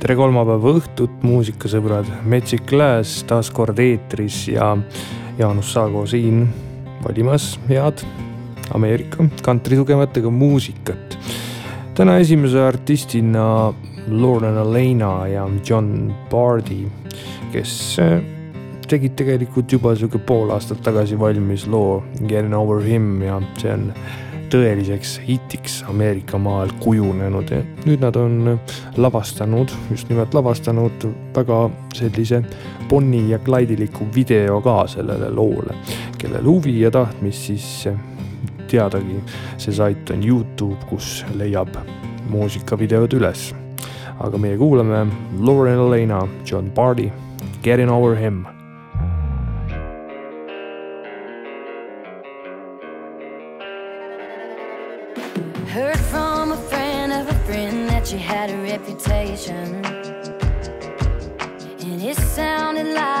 tere kolmapäeva õhtut, muusikasõbrad, Metsik Lääs taas kord eetris ja Jaanus Saago siin valimas head Ameerika kantritugevatega muusikat. täna esimese artistina Lorna Lena ja John Bardi, kes äh, tegid tegelikult juba sihuke pool aastat tagasi valmis loo Getting Over Him ja see on tõeliseks hitiks Ameerika maal kujunenud ja nüüd nad on lavastanud, just nimelt lavastanud väga sellise Bonnie ja Clyde'iliku video ka sellele loole. kellel huvi ja tahtmist, siis teadagi, see sait on Youtube, kus leiab muusikavideod üles. aga meie kuulame Lauren Elena, John Bardi, Getting Over Him reputation. And it sounded like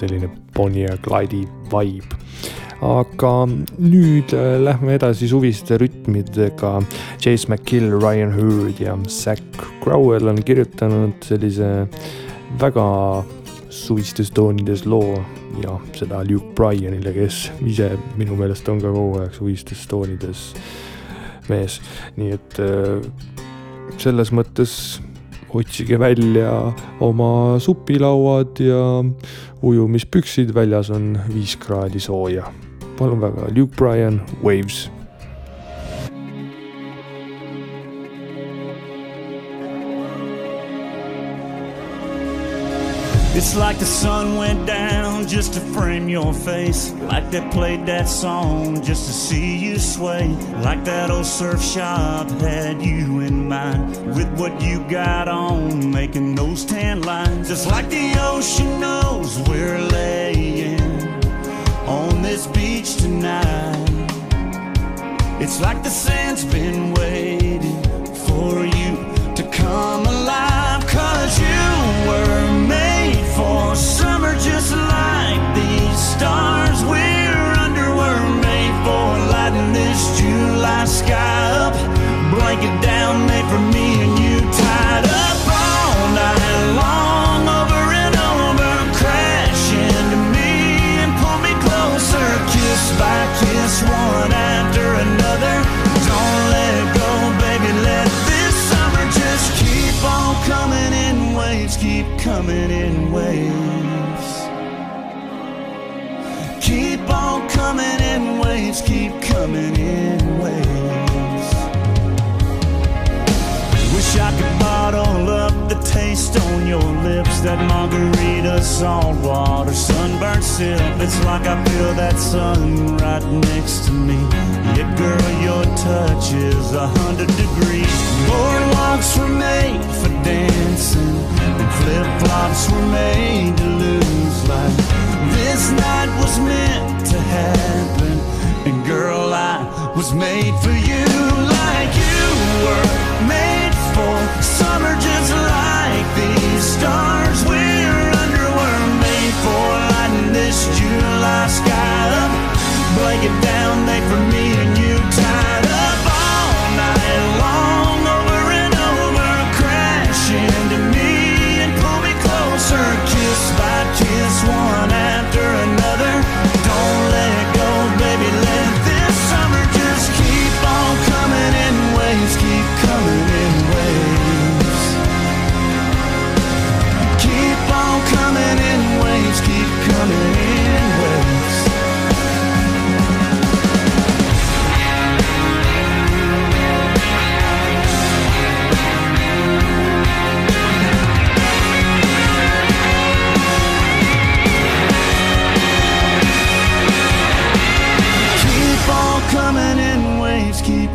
selline Bonnie ja Clyde'i vibe. aga nüüd äh, lähme edasi suviste rütmidega. Chase McKill, Ryan Hurd ja Zac Crowell on kirjutanud sellise väga suvistes toonides loo ja seda Luke Bryanile, kes ise minu meelest on ka kogu aeg suvistes toonides mees, nii et äh, selles mõttes otsige välja oma supilauad ja ujumispüksid, väljas on viis kraadi sooja. palun väga, Luke Bryan, Waves It's like the sun went down just to frame your face. Like they played that song just to see you sway. Like that old surf shop had you in mind. With what you got on, making those tan lines. Just like the ocean knows we're laying on this beach tonight. It's like the sand's been waiting for you to come alive. Cause you were made for summer just like stars we're under were made for lighting this July sky up. Blanket down made for me and you tied up all night long over and over. Crash into me and pull me closer, kiss by kiss, one after another. Don't let go, baby, let this summer just keep on coming in waves, keep coming in waves. Coming in waves, keep coming in waves. Wish I could bottle up the taste on your lips. That margarita, salt water, sunburnt sip. It's like I feel that sun right next to me. Yeah, girl, your touch is a hundred degrees. Boardwalks were made for dancing, and flip flops were made to lose life. This night was meant to happen, and girl, I was made for you like you were made for. Summer just like these stars we're under were made for. Lighting this July sky up blanket down they for me and you. Tied up all night long over and over crash into me and pull me closer. Kiss by kiss one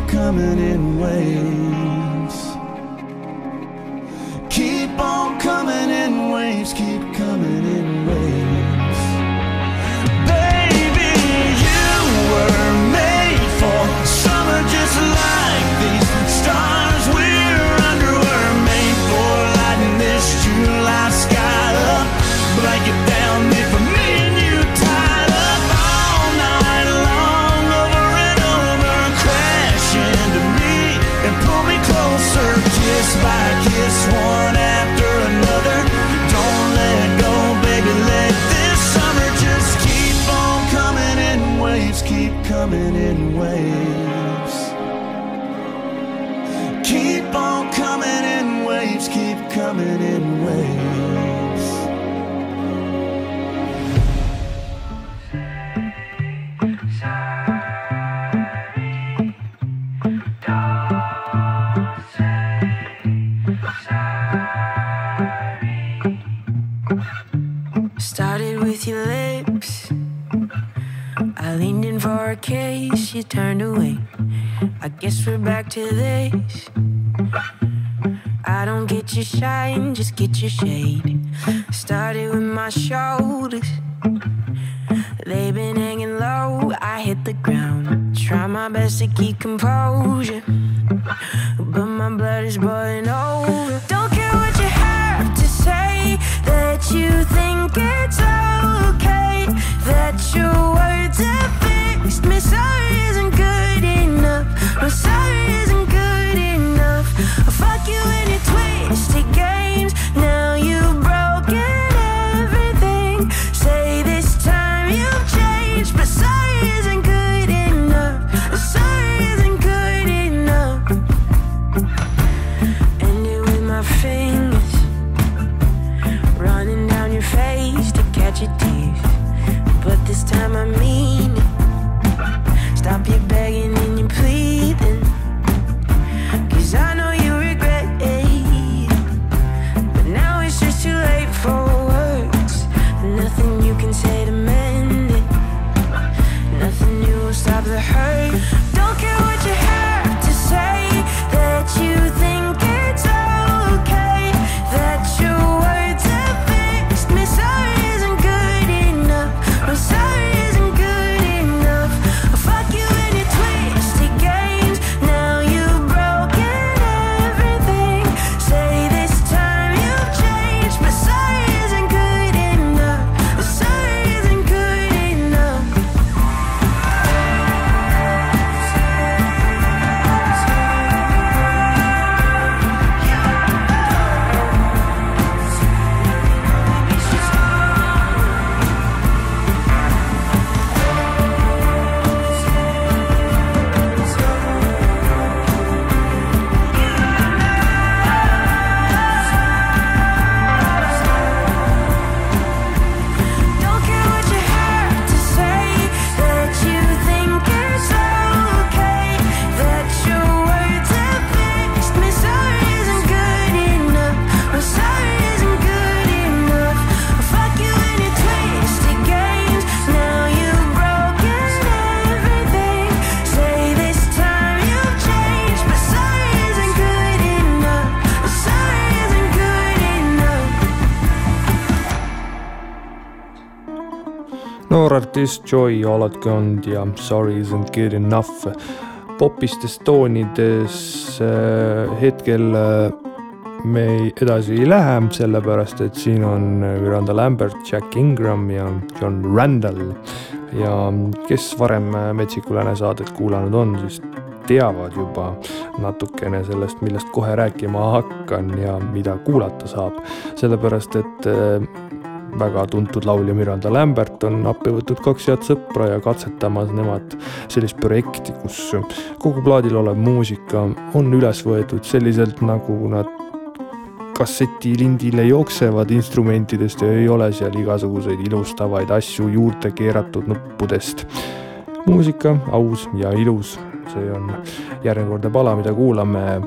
coming in waves. Keep on coming in waves, keep coming in a you turned away. I guess we're back to this. I don't get your shine, just get your shade. Started with my shoulders. They've been hanging low, I hit the ground. Try my best to keep composure. But my blood is boiling over. Artist Joy Olotgond ja Sorry isn't good enough. popistes toonides äh, hetkel äh, me edasi ei lähe, sellepärast et siin on Miranda Lambert, Jack Ingram ja John Randall. ja kes varem Metsiku Lääne saadet kuulanud on, siis teavad juba natukene sellest, millest kohe rääkima hakkan ja mida kuulata saab. sellepärast, et väga tuntud laulja Miranda Lambert on appi võtnud kaks head sõpra ja katsetamas nemad sellist projekti, kus kogu plaadil olev muusika on üles võetud selliselt, nagu nad kassetilindile jooksevad instrumentidest ja ei ole seal igasuguseid ilustavaid asju juurde keeratud nuppudest. muusika aus ja ilus, see on järjekordne pala, mida kuulame.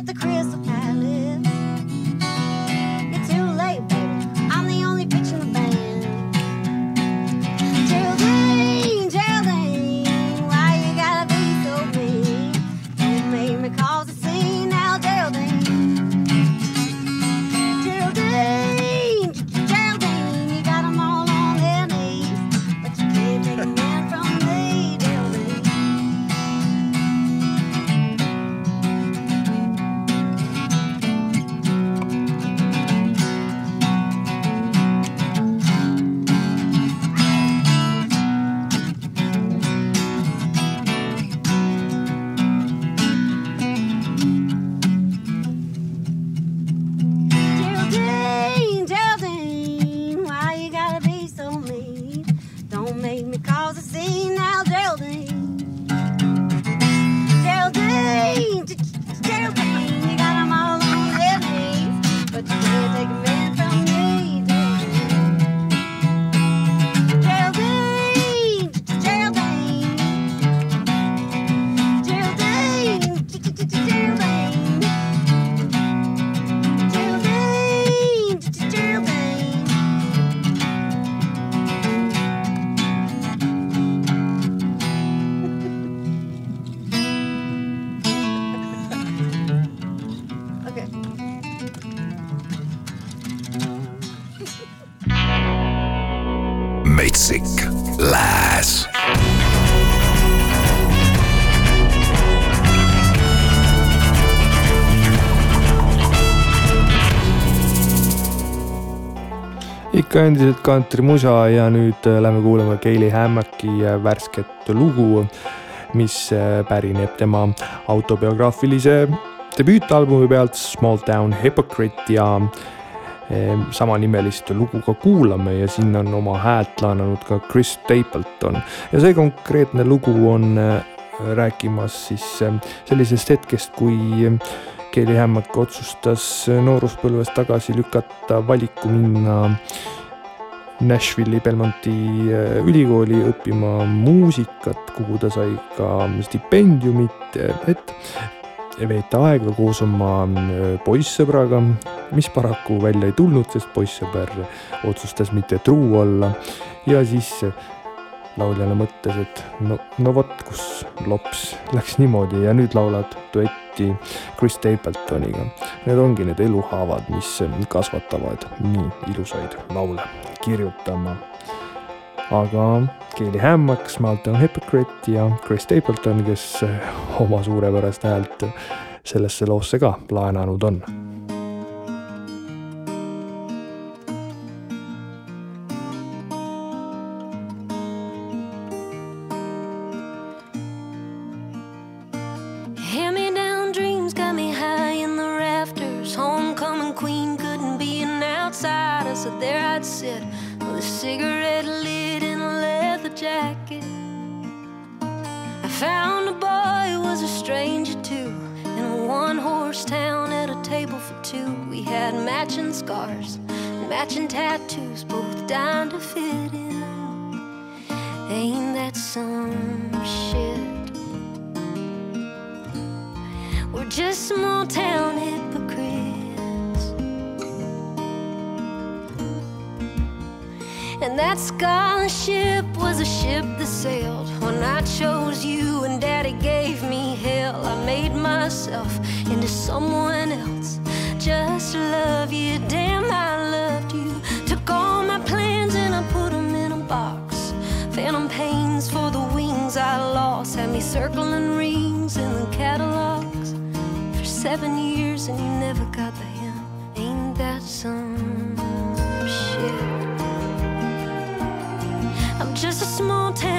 at the crystal Geraldine ikka endiselt kantrimusa ja nüüd äh, lähme kuulama Gaili Hammocki äh, värsket lugu, mis äh, pärineb tema autobiograafilise debüütalbumi pealt Small Town Hypocrite ja samanimelist lugu ka kuulame ja sinna on oma häält laenanud ka Chris Stapleton. Ja see konkreetne lugu on rääkimas siis sellisest hetkest, kui Kelly Hammack otsustas nooruspõlves tagasi lükata valiku minna Nashville'i Belmonti äh, ülikooli õppima muusikat, kuhu ta sai ka stipendiumit, et veeta aega koos oma äh, poissõbraga, mis paraku välja ei tulnud, sest poissõber otsustas mitte truu olla ja siis lauljale mõtles, et no, no vot, kus lops läks niimoodi ja nüüd laulad duetti Chris Stapletoniga. Need ongi need eluhaavad, mis kasvatavad nii ilusaid laule kirjutama. Aga Keili Hammack, Small Town Hypocrite ja Chris Stapleton, kes oma suurepärast häält sellesse loosse ka laenanud on just a small town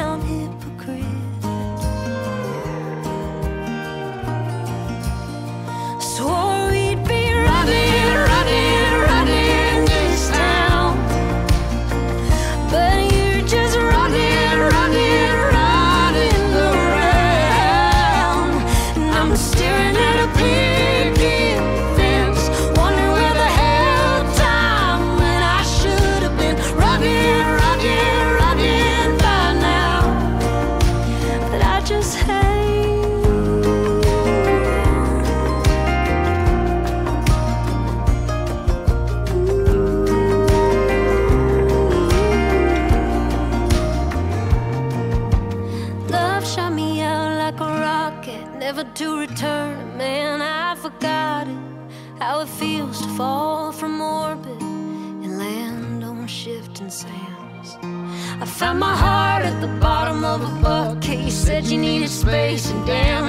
space, and damn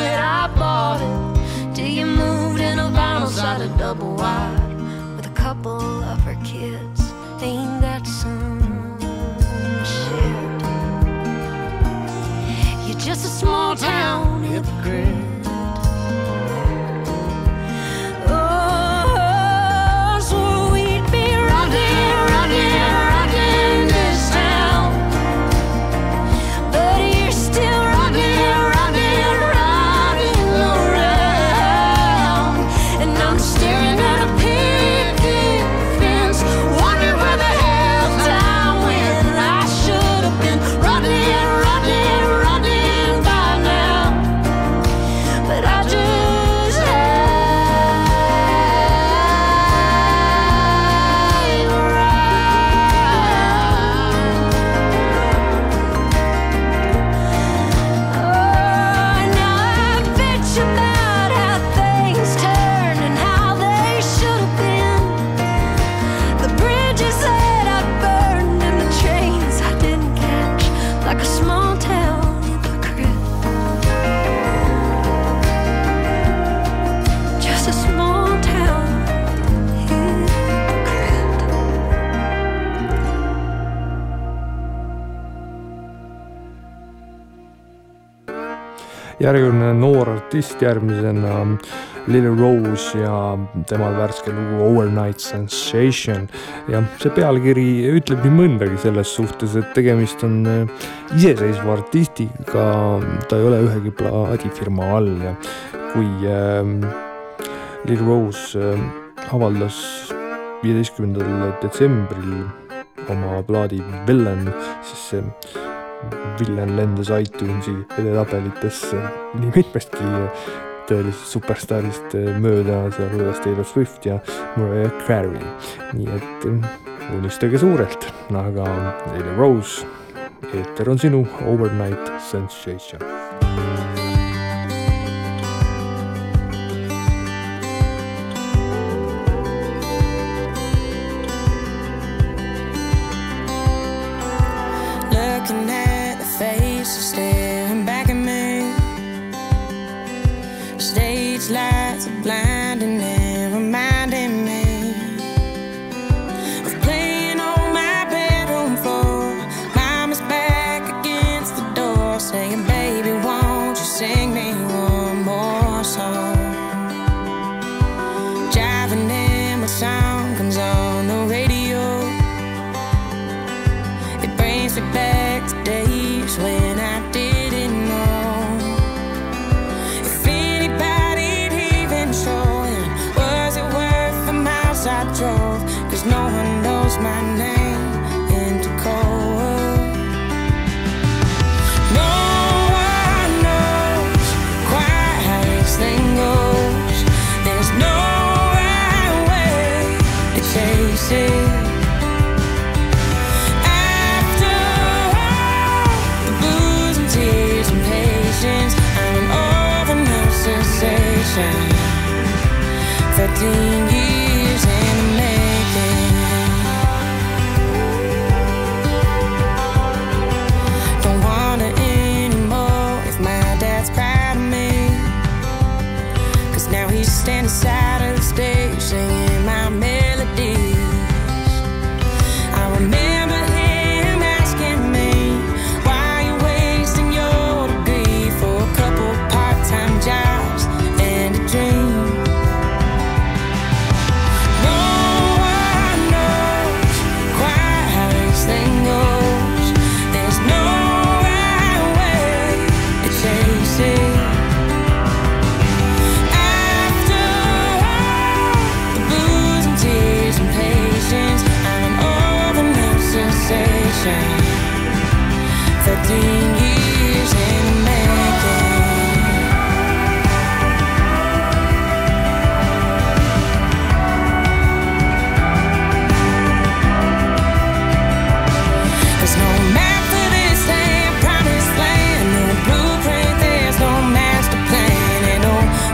artist, järgmisena Lily Rose ja tema värske lugu Overnight Sensation. ja see pealkiri ütleb nii mõndagi selles suhtes, et tegemist on äh, iseseisva artistiga, ta ei ole ühegi plaadifirma all ja kui äh, Lily Rose äh, avaldas viieteistkümnendal detsembril oma plaadi Villain, siis see Villen lendas iTunesi edetabelitesse nii mitmestki tõelisest superstaarist mööda, sealhulgas Taylor Swift ja Mariah Carey. nii et unistage suurelt, aga Taylor Rose, eeter on sinu overnight sensation.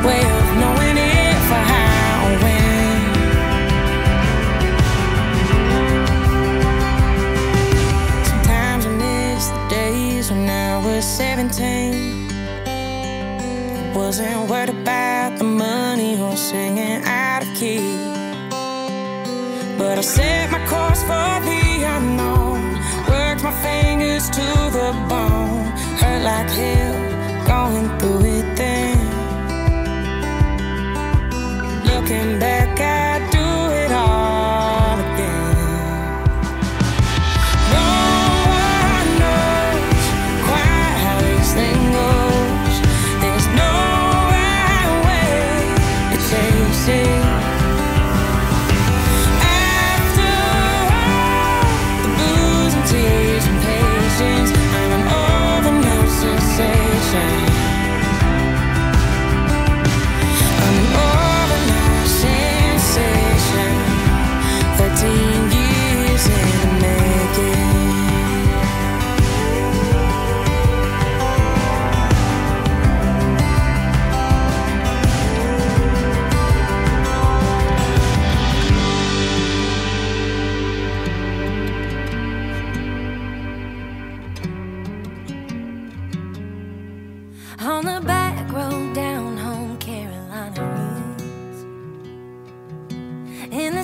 way of knowing if I how. Sometimes I miss the days when I was 17. I wasn't worried about the money or singing out of key. But I set my course for the unknown. Worked my fingers to the bone. Hurt like hell. looking back at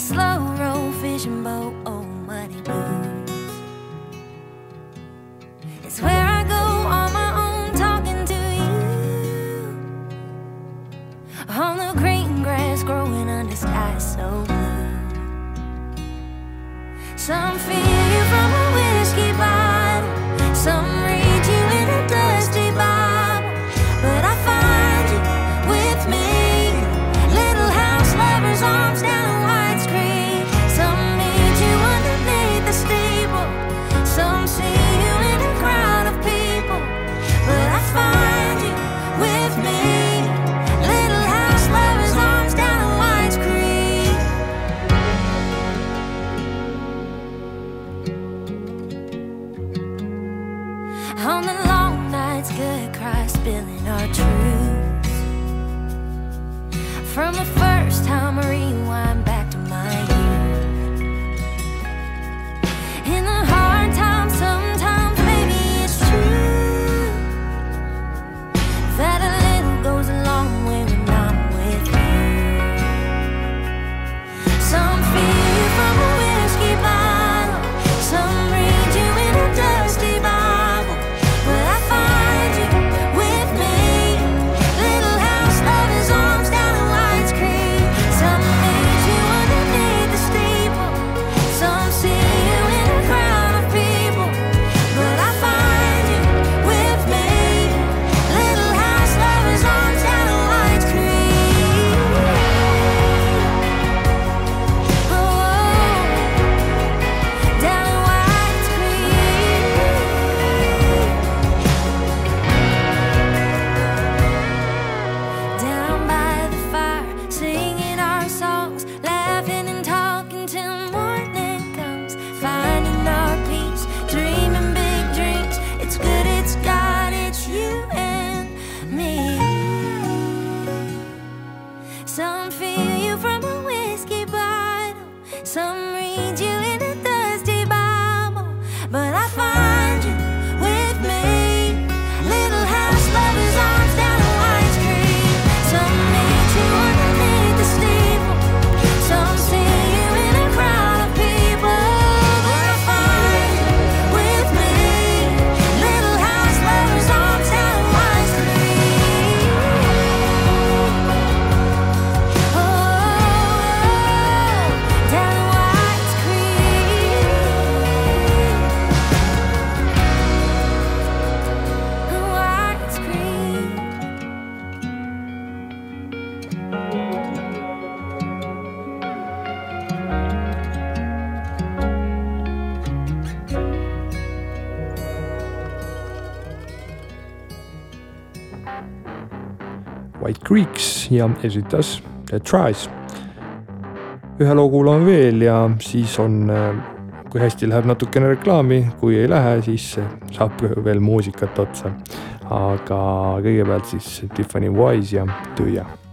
slow row fishing boat, oh money blue. Creeks ja esitas The Tries. ühe loo kuulame veel ja siis on, kui hästi läheb natukene reklaami, kui ei lähe, siis saab veel muusikat otsa. aga kõigepealt siis Tiffany Wise ja Tüüa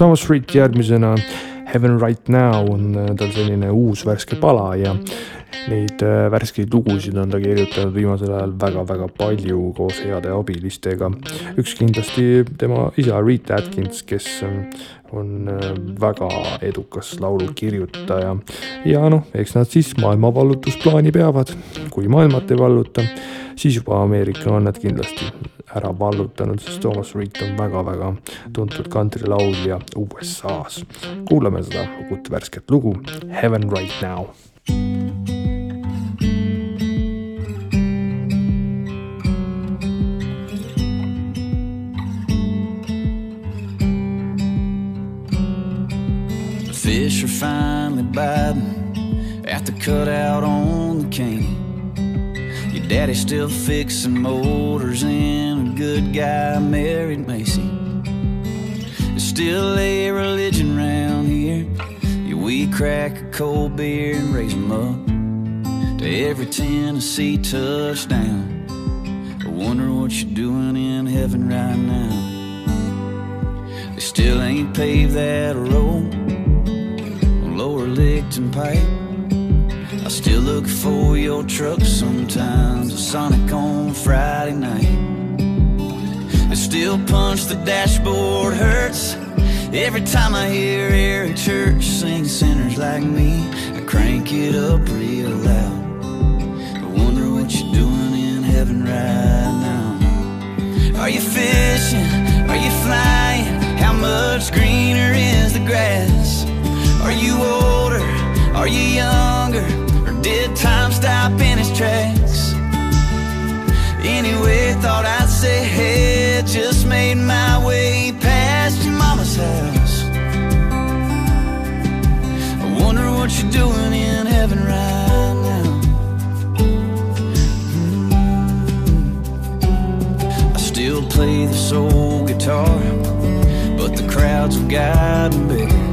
Thomas Street järgmisena Heaven Right Now on äh, tal selline uus värske pala ja neid äh, värskeid lugusid on ta kirjutanud viimasel ajal väga-väga palju koos heade abilistega. üks kindlasti tema isa Reet Atkins, kes ähm, on äh, väga edukas laulukirjutaja ja noh, eks nad siis maailma vallutusplaani peavad, kui maailmat ei valluta, siis juba Ameerika on nad kindlasti ära vallutanud, sest Thomas Reed on väga-väga tuntud kantrilaulja USA-s. kuulame seda uut värsket lugu Heaven Right Now. Fish are finally biting at the cutout on the cane. Daddy's still fixing motors and a good guy married Macy. There's still a religion round here. Yeah, we crack a cold beer and raise them up to every Tennessee touchdown. I wonder what you're doing in heaven right now. They still ain't paved that road licked and pipe. I still look for your truck sometimes, a Sonic on Friday night. I still punch the dashboard hurts every time I hear Eric Church sing sinners like me. I crank it up real loud. I wonder what you're doing in heaven right now. Are you fishing? Are you flying? How much greener is the grass? Are you older? Are you younger? Time stop in its tracks? Anyway, thought I'd say, hey, just made my way past your mama's house. I wonder what you're doing in heaven right now. Mm. I still play the soul guitar, but the crowds have gotten bigger.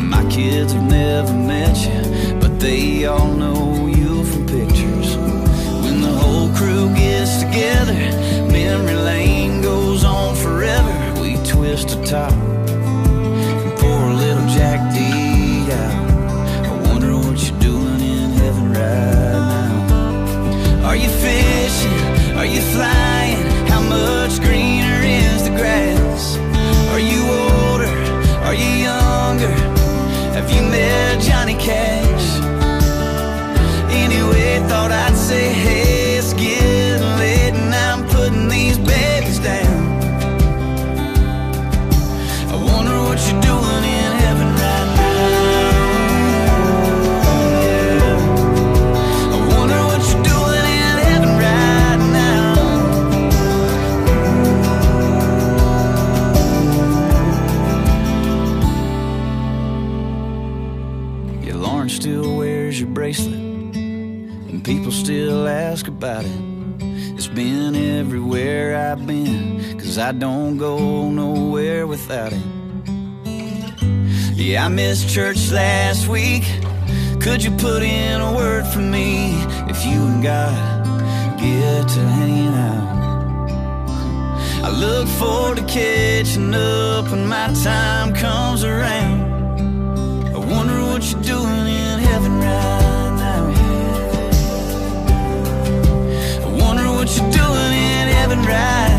My kids have never met you, they all know you from pictures. When the whole crew gets together, memory lane goes on forever. We twist a top and pour a little Jack D out. I wonder what you're doing in heaven right now. Are you fishing? Are you flying? How much greener is the grass? Are you older? Are you younger? Have you met Johnny Cash? Say, hey, and people still ask about it. It's been everywhere I've been, cause I don't go nowhere without it. Yeah, I missed church last week. Could you put in a word for me if you and God get to hanging out? I look forward to catching up when my time comes around. I wonder right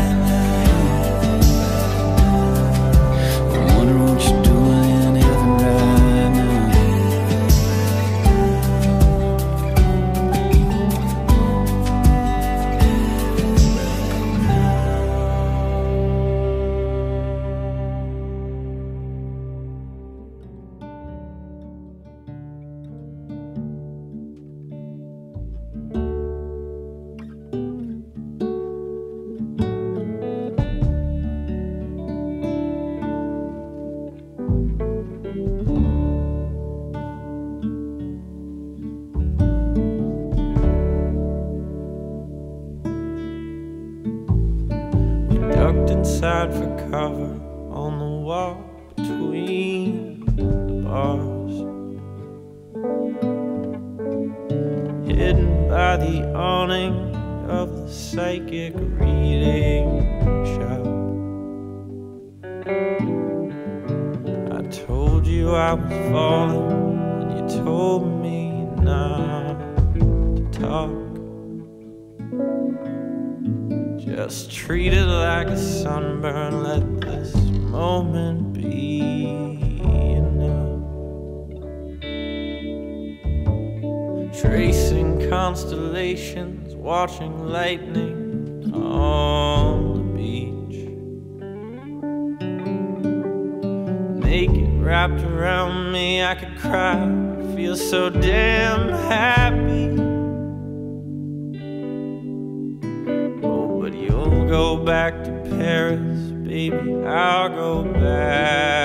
by the awning of the psychic reading shop. I told you I was falling, and you told me not to talk. Just treat it like a sunburn. Let this moment be enough. Tracing constellations, watching lightning on the beach. Naked, wrapped around me, I could cry. Feel so damn happy. Oh, but you'll go back to Paris, baby. I'll go back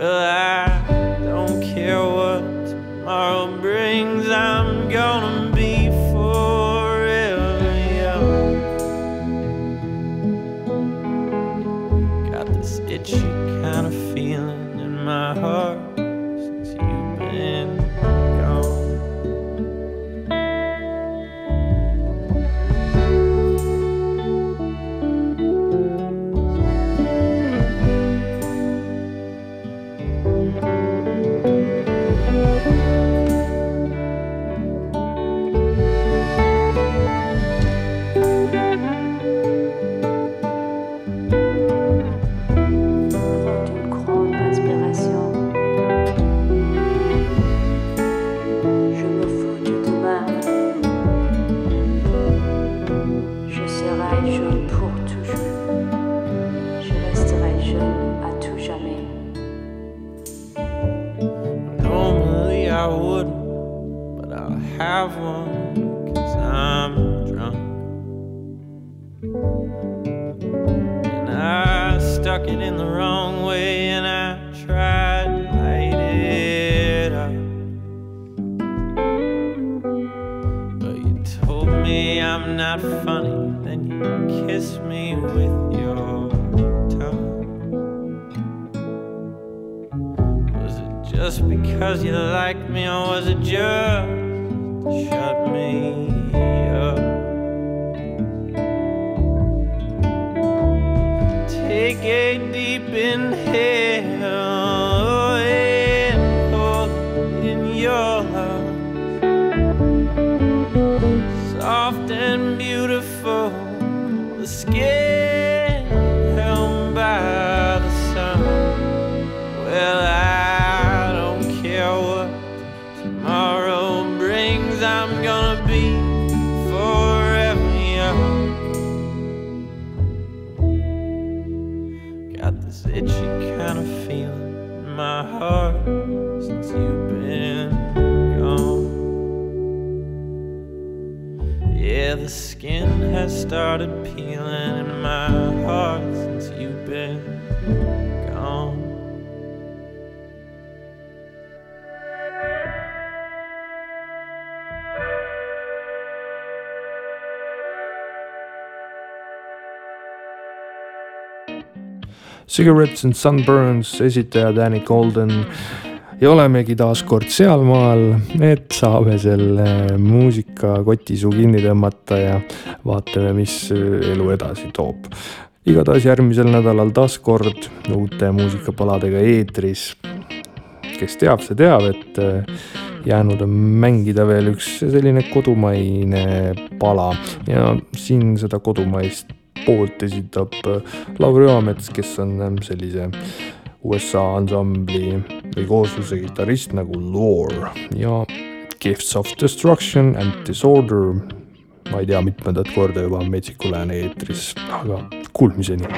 Well, just because you liked me, or was it just shut me up? Take a deep inhale has started peeling in my heart since you've been gone. Cigarettes and Sunburns, esitaja Danny Golden ja olemegi taas kord sealmaal, et saame selle muusikakoti suu kinni tõmmata ja vaatame, mis elu edasi toob. igatahes järgmisel nädalal taas kord uute muusikapaladega eetris. kes teab, see teab, et jäänud on mängida veel üks selline kodumaine pala ja siin seda kodumaist poolt esitab Lauri Oamets, kes on sellise USA ansambli või koosluse kitarrist nagu Lore ja Gifts of Destruction and Disorder. ma ei tea, mitmendat korda juba Metsiku Lääne eetris, aga kuulmiseni